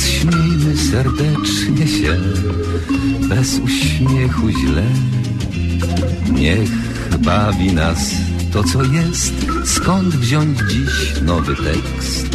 śmiejmy serdecznie się, bez uśmiechu źle. Niech bawi nas to, co jest, skąd wziąć dziś nowy tekst.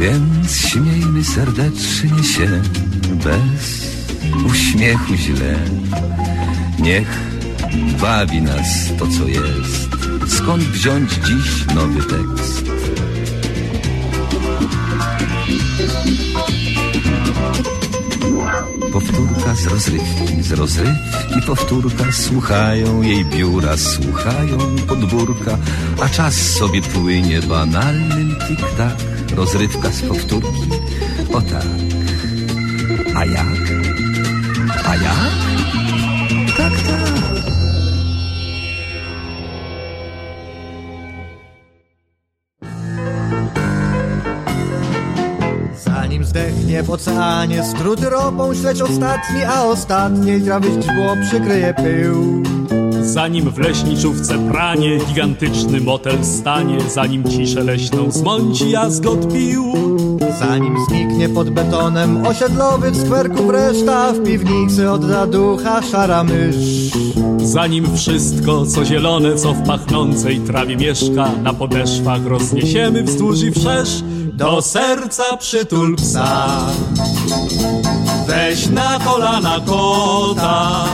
Więc śmiejmy serdecznie się, bez uśmiechu źle. Niech bawi nas to, co jest. Skąd wziąć dziś nowy tekst? Powtórka z rozrywki, z rozrywki powtórka Słuchają jej biura, słuchają podwórka A czas sobie płynie banalnym tik-tak Rozrywka z powtórki, o tak A jak? A jak? Tak, tak Zanim zdechnie w oceanie Struty ropą śledź ostatni A ostatniej trawy źdźbło przykryje pył Zanim w leśniczówce pranie Gigantyczny motel stanie Zanim ciszę leśną zmąci jazgot pił. Zanim zniknie pod betonem Osiedlowych skwerków reszta W piwnicy odda ducha szara mysz. Zanim wszystko co zielone Co w pachnącej trawie mieszka Na podeszwach rozniesiemy wzdłuż i wszerz Do serca przytul psa. Weź na kolana kota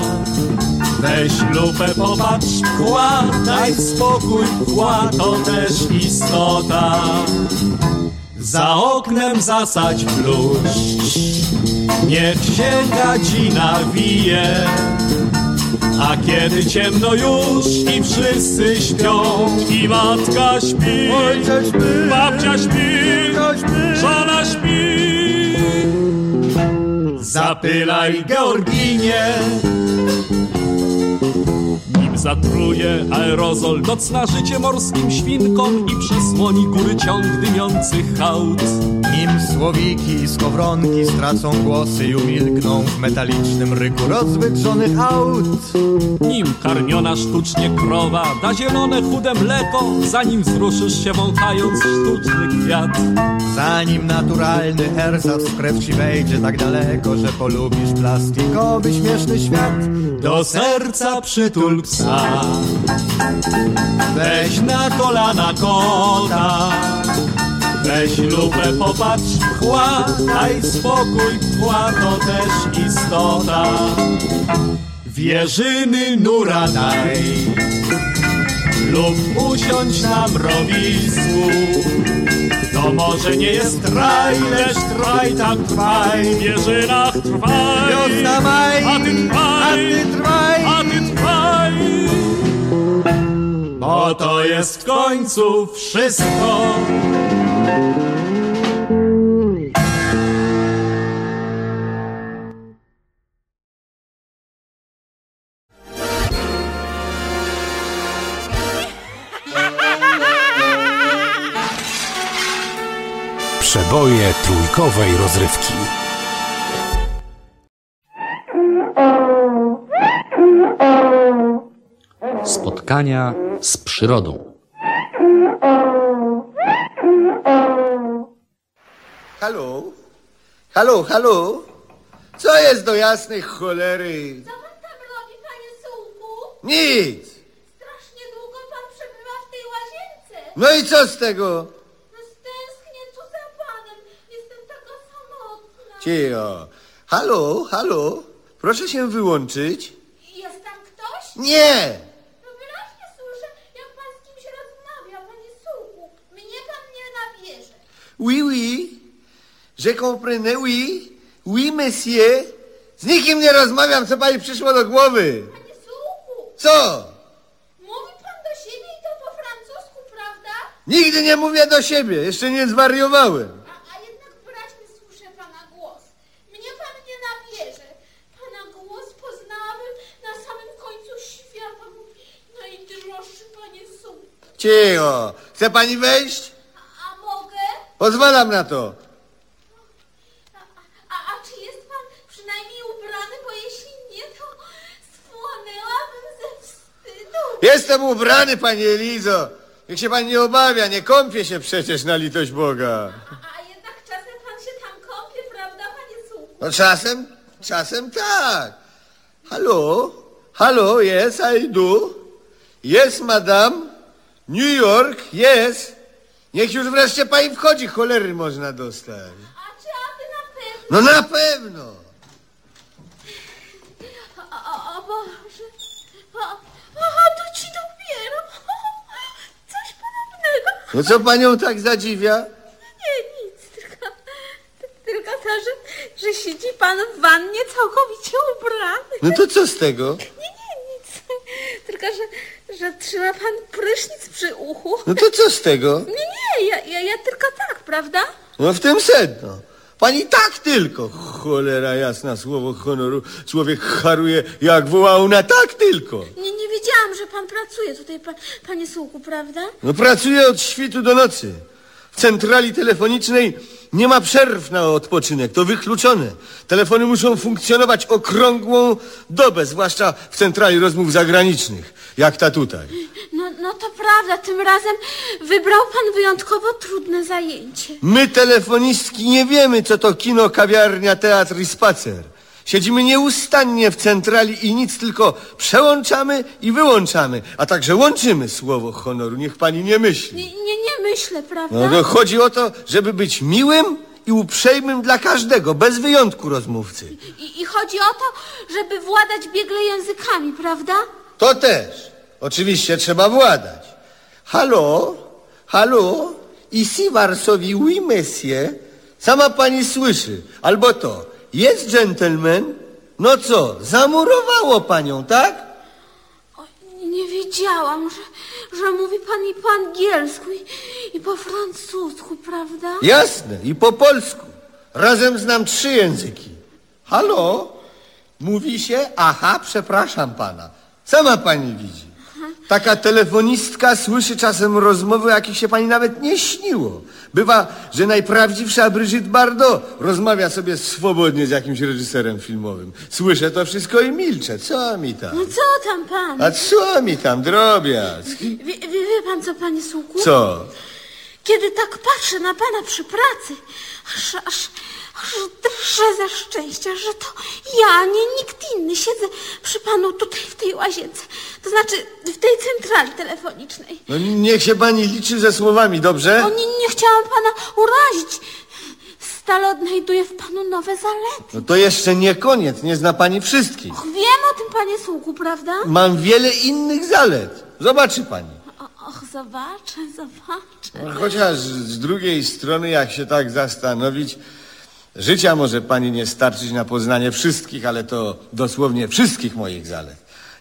Weź lupę, popatrz, pchła, daj spokój, pchła, to też istota. Za oknem zasadź bluszcz, niech się gadzina wije. A kiedy ciemno już i wszyscy śpią, i matka śpi, Ojciec śpi, babcia śpi, śpi. żona śpi. Zapylaj Georginie, zatruje aerozol Nocna życie morskim świnkom i przysłoni góry ciąg dymiących hałd. Nim słowiki i skowronki stracą głosy i umilkną w metalicznym ryku rozwydrzonych aut. Nim karmiona sztucznie krowa da zielone chude mleko, zanim wzruszysz się wąchając sztuczny kwiat. Zanim naturalny ersatz w krew ci wejdzie tak daleko, że polubisz plastikowy śmieszny świat. Do serca przytul psa, weź na kolana kota. Weź lupę, popatrz, pchła, daj spokój, pchła to też istota. Wierzyny nura daj lub usiądź na mrowisku. To może nie jest raj, lecz trwaj tak trwaj, w wieżynach trwaj. Wiosna maj, a ty trwaj, a ty trwaj. Bo to jest w końcu wszystko. Przeboje trójkowej rozrywki. Spotkania z przyrodą. Halo? Halo, halo? Co jest do jasnej cholery? Co pan tam robi, panie Sułku? Nic! Strasznie długo pan przebywa w tej łazience. No i co z tego? No stęsknię tu za panem. Jestem taka samotna. Cicho. Halo, halo? Proszę się wyłączyć. Jest tam ktoś? Nie! No wyraźnie słyszę, jak pan z kimś rozmawia, panie Sułku. Mnie pan nie nabierze. Oui, oui. Je comprenez, oui. Oui, monsieur. Z nikim nie rozmawiam, co pani przyszło do głowy. Panie Sułku, Co? mówi pan do siebie i to po francusku, prawda? Nigdy nie mówię do siebie, jeszcze nie zwariowałem. A, a jednak wyraźnie słyszę pana głos. Mnie pan nie nabierze. Pana głos poznałabym na samym końcu świata. Najdroższy panie Sułku. Cicho. Chce pani wejść? Pozwalam na to. A, a, a czy jest pan przynajmniej ubrany, bo jeśli nie, to spłonęłabym ze wstydu. Jestem ubrany, pani Elizo. Niech się pani nie obawia, nie kąpię się przecież na litość Boga. A, a jednak czasem pan się tam kąpie, prawda, panie Sułku? No czasem, czasem tak. Halo? Halo, yes, I do. Yes, madam. New York, yes. Niech już wreszcie pani wchodzi, cholery można dostać. A czy aby na pewno? No na pewno. A, a Boże. A, a to ci dopiero. Coś podobnego. No co panią tak zadziwia? Nie, nic, tylko, tylko to, że, że siedzi pan w wannie całkowicie ubrany. No to co z tego? Nie, nie, nic. Tylko, że, że trzyma pan prysznic przy uchu. No to co z tego? Nie, nie, ja, ja, ja tylko tak, prawda? No w tym sedno. Pani tak tylko. Cholera jasna, słowo honoru. Człowiek haruje jak wołał na tak tylko. Nie, nie wiedziałam, że pan pracuje tutaj, pa, panie Sułku, prawda? No pracuję od świtu do nocy. W centrali telefonicznej nie ma przerw na odpoczynek, to wykluczone. Telefony muszą funkcjonować okrągłą dobę, zwłaszcza w centrali rozmów zagranicznych, jak ta tutaj. No, no to prawda, tym razem wybrał pan wyjątkowo trudne zajęcie. My, telefonistki, nie wiemy, co to kino, kawiarnia, teatr i spacer. Siedzimy nieustannie w centrali i nic, tylko przełączamy i wyłączamy, a także łączymy słowo honoru. Niech pani nie myśli. Nie, nie, nie myślę, prawda? No to chodzi o to, żeby być miłym i uprzejmym dla każdego, bez wyjątku rozmówcy. I, I chodzi o to, żeby władać biegle językami, prawda? To też. Oczywiście trzeba władać. Halo? Halo? Ici Warsowi, oui, monsieur. Sama pani słyszy. Albo to. Jest gentleman? No co, zamurowało panią, tak? O, nie wiedziałam, że, że mówi pan i po angielsku, i, i po francusku, prawda? Jasne, i po polsku. Razem znam trzy języki. Halo? Mówi się, aha, przepraszam pana. Sama pani widzi. Taka telefonistka słyszy czasem rozmowy, o jakich się pani nawet nie śniło. Bywa, że najprawdziwsza Brigitte Bardot rozmawia sobie swobodnie z jakimś reżyserem filmowym. Słyszę to wszystko i milczę. Co mi tam? No co tam pan? A co mi tam, drobiazg? Wie, wie, wie pan co, panie Sułku? Co? Kiedy tak patrzę na pana przy pracy, aż, aż, aż drżę ze szczęścia, że to ja, nie nikt inny, siedzę przy panu tutaj w tej łazience. To znaczy w tej centrali telefonicznej. No niech się pani liczy ze słowami, dobrze? O, nie, nie chciałam pana urazić. Stale odnajduję w panu nowe zalety. No to jeszcze nie koniec, nie zna pani wszystkich. Och, wiem o tym, panie Sułku, prawda? Mam wiele innych zalet. Zobaczy pani. O, och, zobaczę, zobaczę. No, Chociaż z drugiej strony, jak się tak zastanowić, życia może pani nie starczyć na poznanie wszystkich, ale to dosłownie wszystkich moich zalet.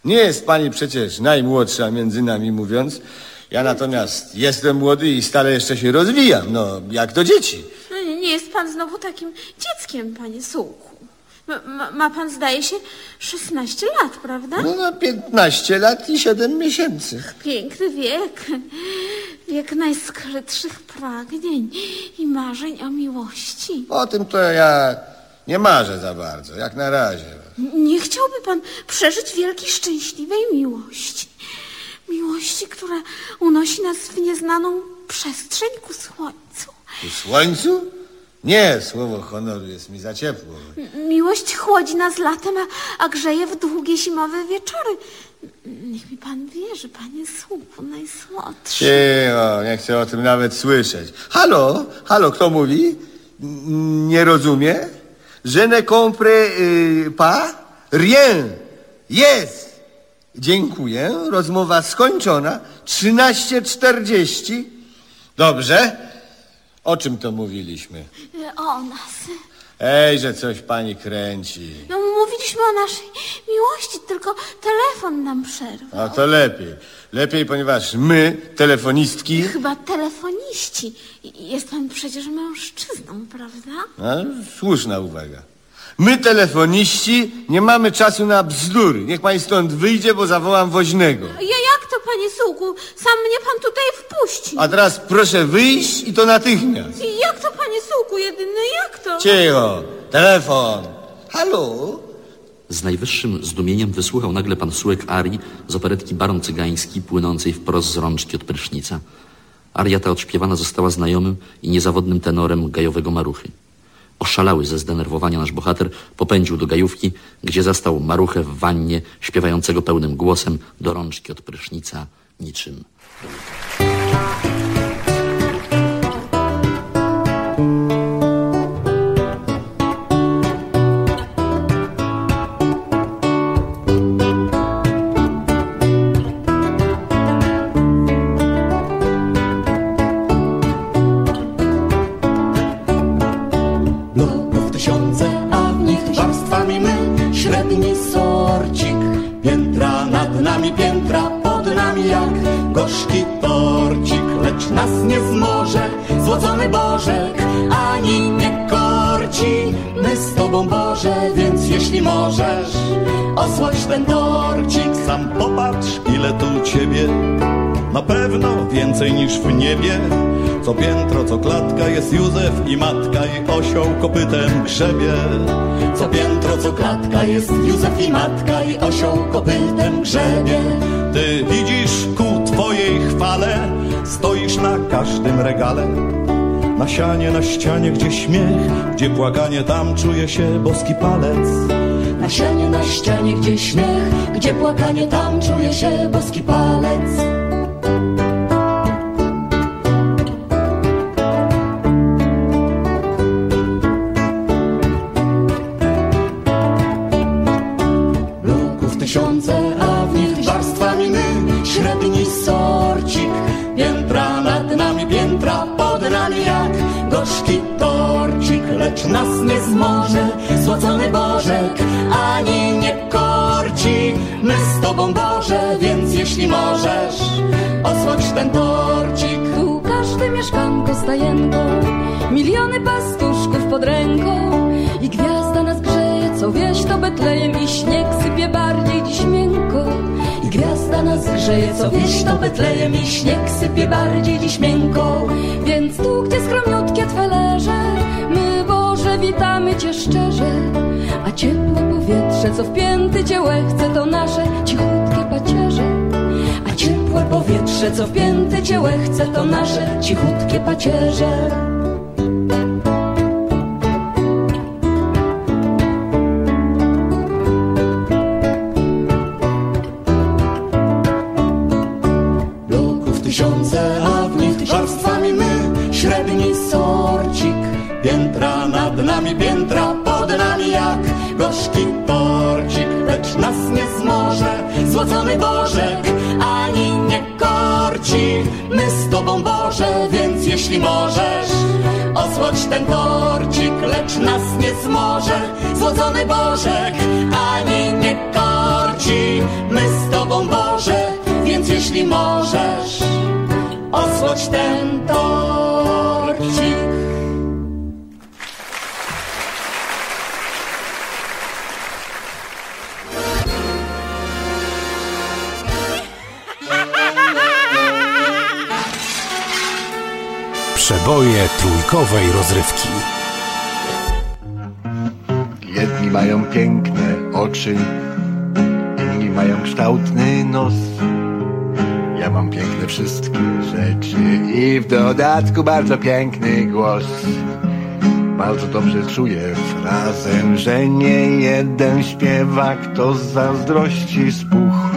Nie jest pani przecież najmłodsza między nami mówiąc. Ja natomiast jestem młody i stale jeszcze się rozwijam, no jak to dzieci. No, nie, nie jest pan znowu takim dzieckiem, panie Sułku. Ma, ma, pan, zdaje się, 16 lat, prawda? No na 15 lat i 7 miesięcy. Piękny wiek. Człowiek najskrytszych pragnień i marzeń o miłości. O tym to ja nie marzę za bardzo, jak na razie. Nie chciałby pan przeżyć wielkiej, szczęśliwej miłości. Miłości, która unosi nas w nieznaną przestrzeń ku słońcu. Ku słońcu? Nie, słowo honoru jest mi za ciepło. Miłość chłodzi nas latem, a, a grzeje w długie zimowe wieczory. Niech mi pan wierzy, panie sługu najsłodszy. Cicho, nie chcę o tym nawet słyszeć. Halo, halo, kto mówi? N- Nie rozumie? Je ne comprends y, pas? Rien. Jest. Dziękuję. Rozmowa skończona. 13.40. Dobrze. O czym to mówiliśmy? O nas. Ej, że coś pani kręci. No mówiliśmy o naszej miłości, tylko telefon nam przerwał. A to lepiej. Lepiej, ponieważ my, telefonistki, Chyba telefoniści. Jest pan przecież mężczyzną, prawda? No, słuszna uwaga. My, telefoniści, nie mamy czasu na bzdury. Niech pani stąd wyjdzie, bo zawołam woźnego. Ja jak to, panie Sułku? Sam mnie pan tutaj wpuści. A teraz proszę wyjść i to natychmiast. I Jak to, panie Sułku, jedyny, jak to? Cicho, telefon. Halo? Z najwyższym zdumieniem wysłuchał nagle pan Sułek arii z operetki Baron Cygański płynącej wprost z rączki od prysznica. Aria ta odśpiewana została znajomym i niezawodnym tenorem gajowego maruchy. Oszalały ze zdenerwowania nasz bohater popędził do gajówki, gdzie zastał maruchę w wannie, śpiewającego pełnym głosem do rączki od prysznica niczym. Średni sorcik. Piętra nad nami, piętra pod nami jak Gorzki torcik, lecz nas nie zmoże Złocony Bożek, ani nie korci. My z Tobą Boże, więc jeśli możesz Osłodź ten torcik. Sam popatrz, ile tu ciebie Na pewno więcej niż w niebie. Co piętro, co klatka jest Józef i matka I osioł kopytem grzebie. Co piętro, co klatka jest Józef i matka i osioł kopytem grzebie. Ty widzisz ku twojej chwale Stoisz na każdym regale. Na sianie, na ścianie, gdzie śmiech Gdzie płakanie, tam czuje się boski palec. Na sianie, na ścianie, gdzie śmiech Gdzie płakanie, tam czuje się boski palec Złocony Bożek, ani nie korci. My z Tobą Boże, więc jeśli możesz Osłodź ten torcik. Tu każde mieszkanko stajenko Miliony pastuszków pod ręką. I gwiazda nas grzeje, co wieś to Betlejem I śnieg sypie bardziej dziś miękko. I gwiazda nas grzeje, co wieś to Betlejem I śnieg sypie bardziej dziś miękko. Więc tu, gdzie skromniutkie Twe leże witamy Cię szczerze A ciepłe powietrze, co wpięty Cię łechce To nasze cichutkie pacierze. A ciepłe powietrze, co wpięte Cię łechce To nasze cichutkie pacierze Tobą Boże, więc jeśli możesz Osłodź ten torcik, lecz nas nie zmoże. Złocony Bożek, ani nie korci. My z Tobą Boże, więc jeśli możesz Osłodź ten torcik Przeboje trójkowej rozrywki. Jedni mają piękne oczy, inni mają kształtny nos. Ja mam piękne wszystkie rzeczy i w dodatku bardzo piękny głos. Bardzo dobrze czuję frazę, że nie jeden śpiewak to zazdrości spuch.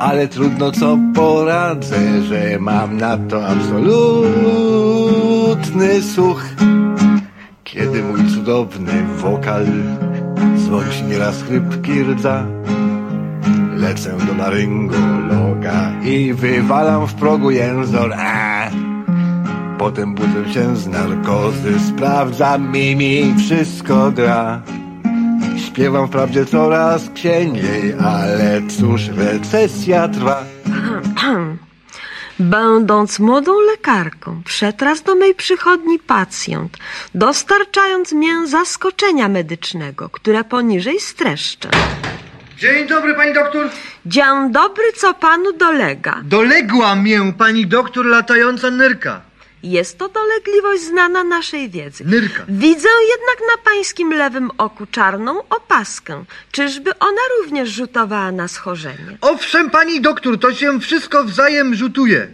Ale trudno co poradzę, że mam na to absolutny słuch. Kiedy mój cudowny wokal dzwoni nieraz chrypki rdza, lecę do laryngologa i wywalam w progu jęzor. A! Potem budzę się z narkozy, sprawdzam mimi, wszystko gra. Śpiewam wprawdzie coraz księniej, ale cóż, recesja trwa. Będąc młodą lekarką, przetras do mej przychodni pacjent, dostarczając mię zaskoczenia medycznego, które poniżej streszczę. Dzień dobry, pani doktor. Dzień dobry, co panu dolega? Doległa mię pani doktor latająca nyrka. Jest to dolegliwość znana naszej wiedzy. Nyrka. Widzę jednak na pańskim lewym oku czarną opaskę. Czyżby ona również rzutowała na schorzenie? Owszem, pani doktor, to się wszystko wzajem rzutuje.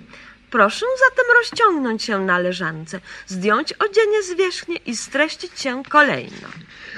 Proszę zatem rozciągnąć się na leżance, zdjąć odzienie z wierzchni i streścić się kolejno.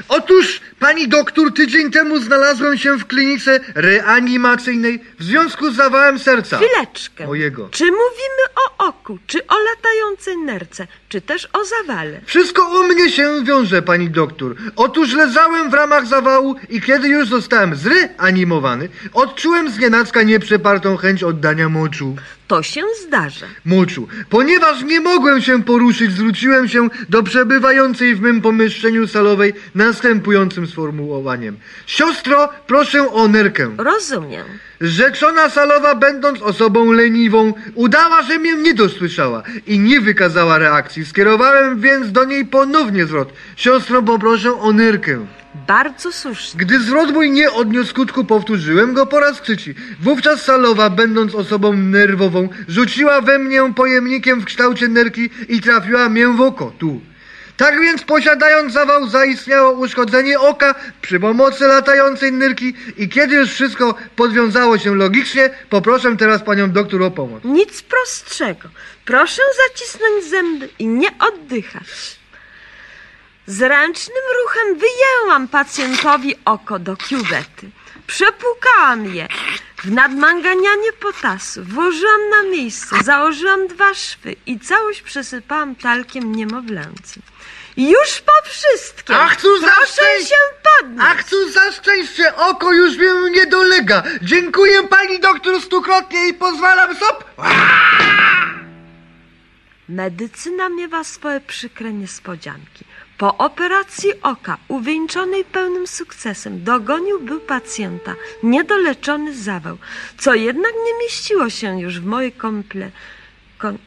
Otóż, pani doktor, tydzień temu znalazłem się w klinice reanimacyjnej w związku z zawałem serca. Chwileczkę. Mojego. Czy mówimy o oku, czy o latającej nerce, czy też o zawale? Wszystko u mnie się wiąże, pani doktor. Otóż leżałem w ramach zawału i kiedy już zostałem zreanimowany, odczułem znienacka nieprzepartą chęć oddania moczu. To się zdarza. Moczu. Ponieważ nie mogłem się poruszyć, zwróciłem się do przebywającej w mym pomieszczeniu salowej następującym sformułowaniem. Siostro, proszę o nerkę. Rozumiem. Rzeczona salowa, będąc osobą leniwą, udała, że mnie nie dosłyszała i nie wykazała reakcji. Skierowałem więc do niej ponownie zwrot. Siostro, poproszę o nerkę. Bardzo słusznie. Gdy zwrot mój nie odniósł skutku, powtórzyłem go po raz trzeci. Wówczas salowa, będąc osobą nerwową, rzuciła we mnie pojemnikiem w kształcie nerki i trafiła mię w oko, tu. Tak więc posiadając zawał zaistniało uszkodzenie oka przy pomocy latającej nyrki i kiedy już wszystko podwiązało się logicznie, poproszę teraz panią doktor o pomoc. Nic prostszego. Proszę zacisnąć zęby i nie oddychać. Zręcznym ruchem wyjęłam pacjentowi oko do kiuwety. Przepłukałam je w nadmanganianie potasu, włożyłam na miejsce, założyłam dwa szwy i całość przesypałam talkiem niemowlęcym. Już po wszystkim. Ach, cóż za Proszę szczęście! się podnieść. Ach, cóż za szczęście, oko już mnie nie dolega. Dziękuję pani doktor stukrotnie i pozwalam sobie... Medycyna miewa swoje przykre niespodzianki. Po operacji oka, uwieńczonej pełnym sukcesem, dogonił był pacjenta niedoleczony zawał, co jednak nie mieściło się już w mojej komple... Kom,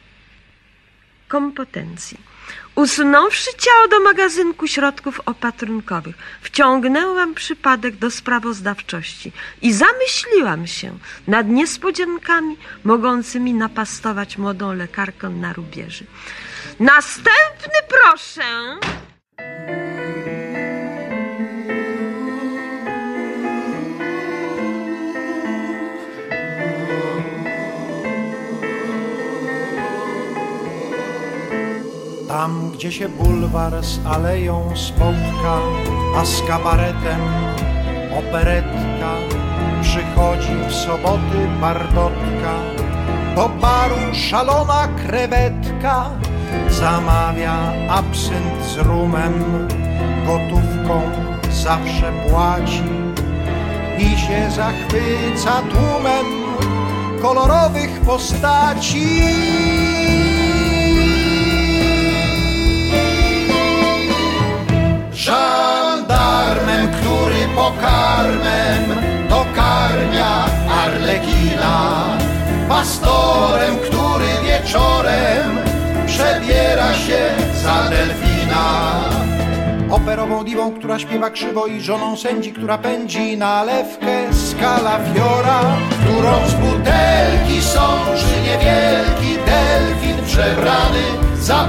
kompetencji. Usunąwszy ciało do magazynku środków opatrunkowych, wciągnęłam przypadek do sprawozdawczości i zamyśliłam się nad niespodziankami mogącymi napastować młodą lekarkę na rubieży. Następny proszę! Tam, gdzie się bulwar z aleją spotka, a z kabaretem operetka, przychodzi w soboty bardotka, do baru szalona krewetka, zamawia absynt z rumem, gotówką zawsze płaci i się zachwyca tłumem kolorowych postaci. Pokarmem dokarmia arlekina. Pastorem, który wieczorem przebiera się za delfina. Operową diwą, która śpiewa krzywo i żoną sędzi, która pędzi nalewkę z kalafiora Którą z butelki sączy niewielki delfin przebrany za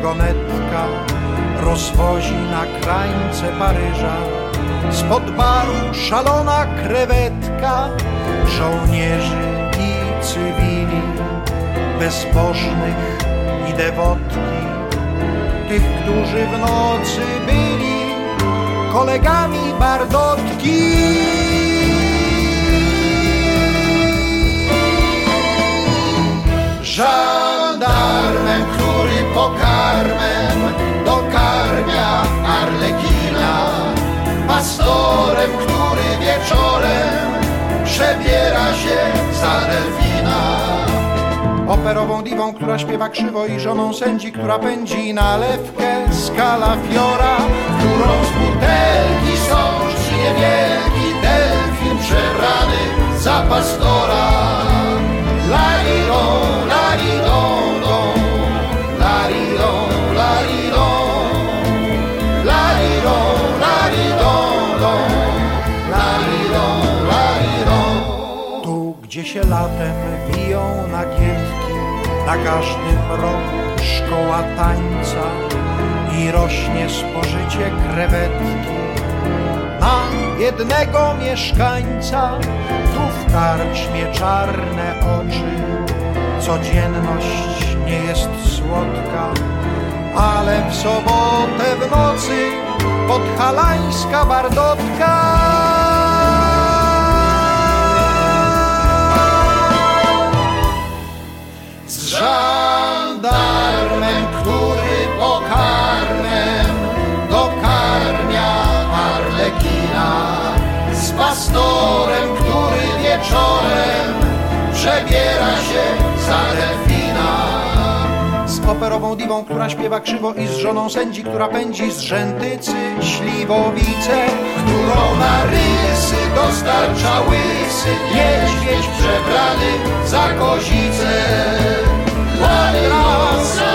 brunetka rozwozi na krańce Paryża. Spod baru szalona krewetka żołnierzy i cywili, bezbożnych i dewotki, tych, którzy w nocy byli kolegami Bardotki. Żandarmem, Który wieczorem przebiera się za delfina. Operową diwą, która śpiewa krzywo i żoną sędzi, która pędzi nalewkę z kalafiora Którą z butelki sączy niewielki delfin przebrany za pastora się latem biją nagiewki, na każdym roku szkoła tańca i rośnie spożycie krewetki. Na jednego mieszkańca, tu w karczmie czarne oczy, codzienność nie jest słodka, ale w sobotę w nocy podhalańska bardotka. Żandarmem, który pokarmem dokarmia Arlekina, z pastorem, który wieczorem przebiera się za delfina. Z operową diwą, która śpiewa krzywo i z żoną sędzi, która pędzi z rzętycy śliwowice, którą na rysy dostarcza łysy niedźwiedź przebrany za kozicę. Por.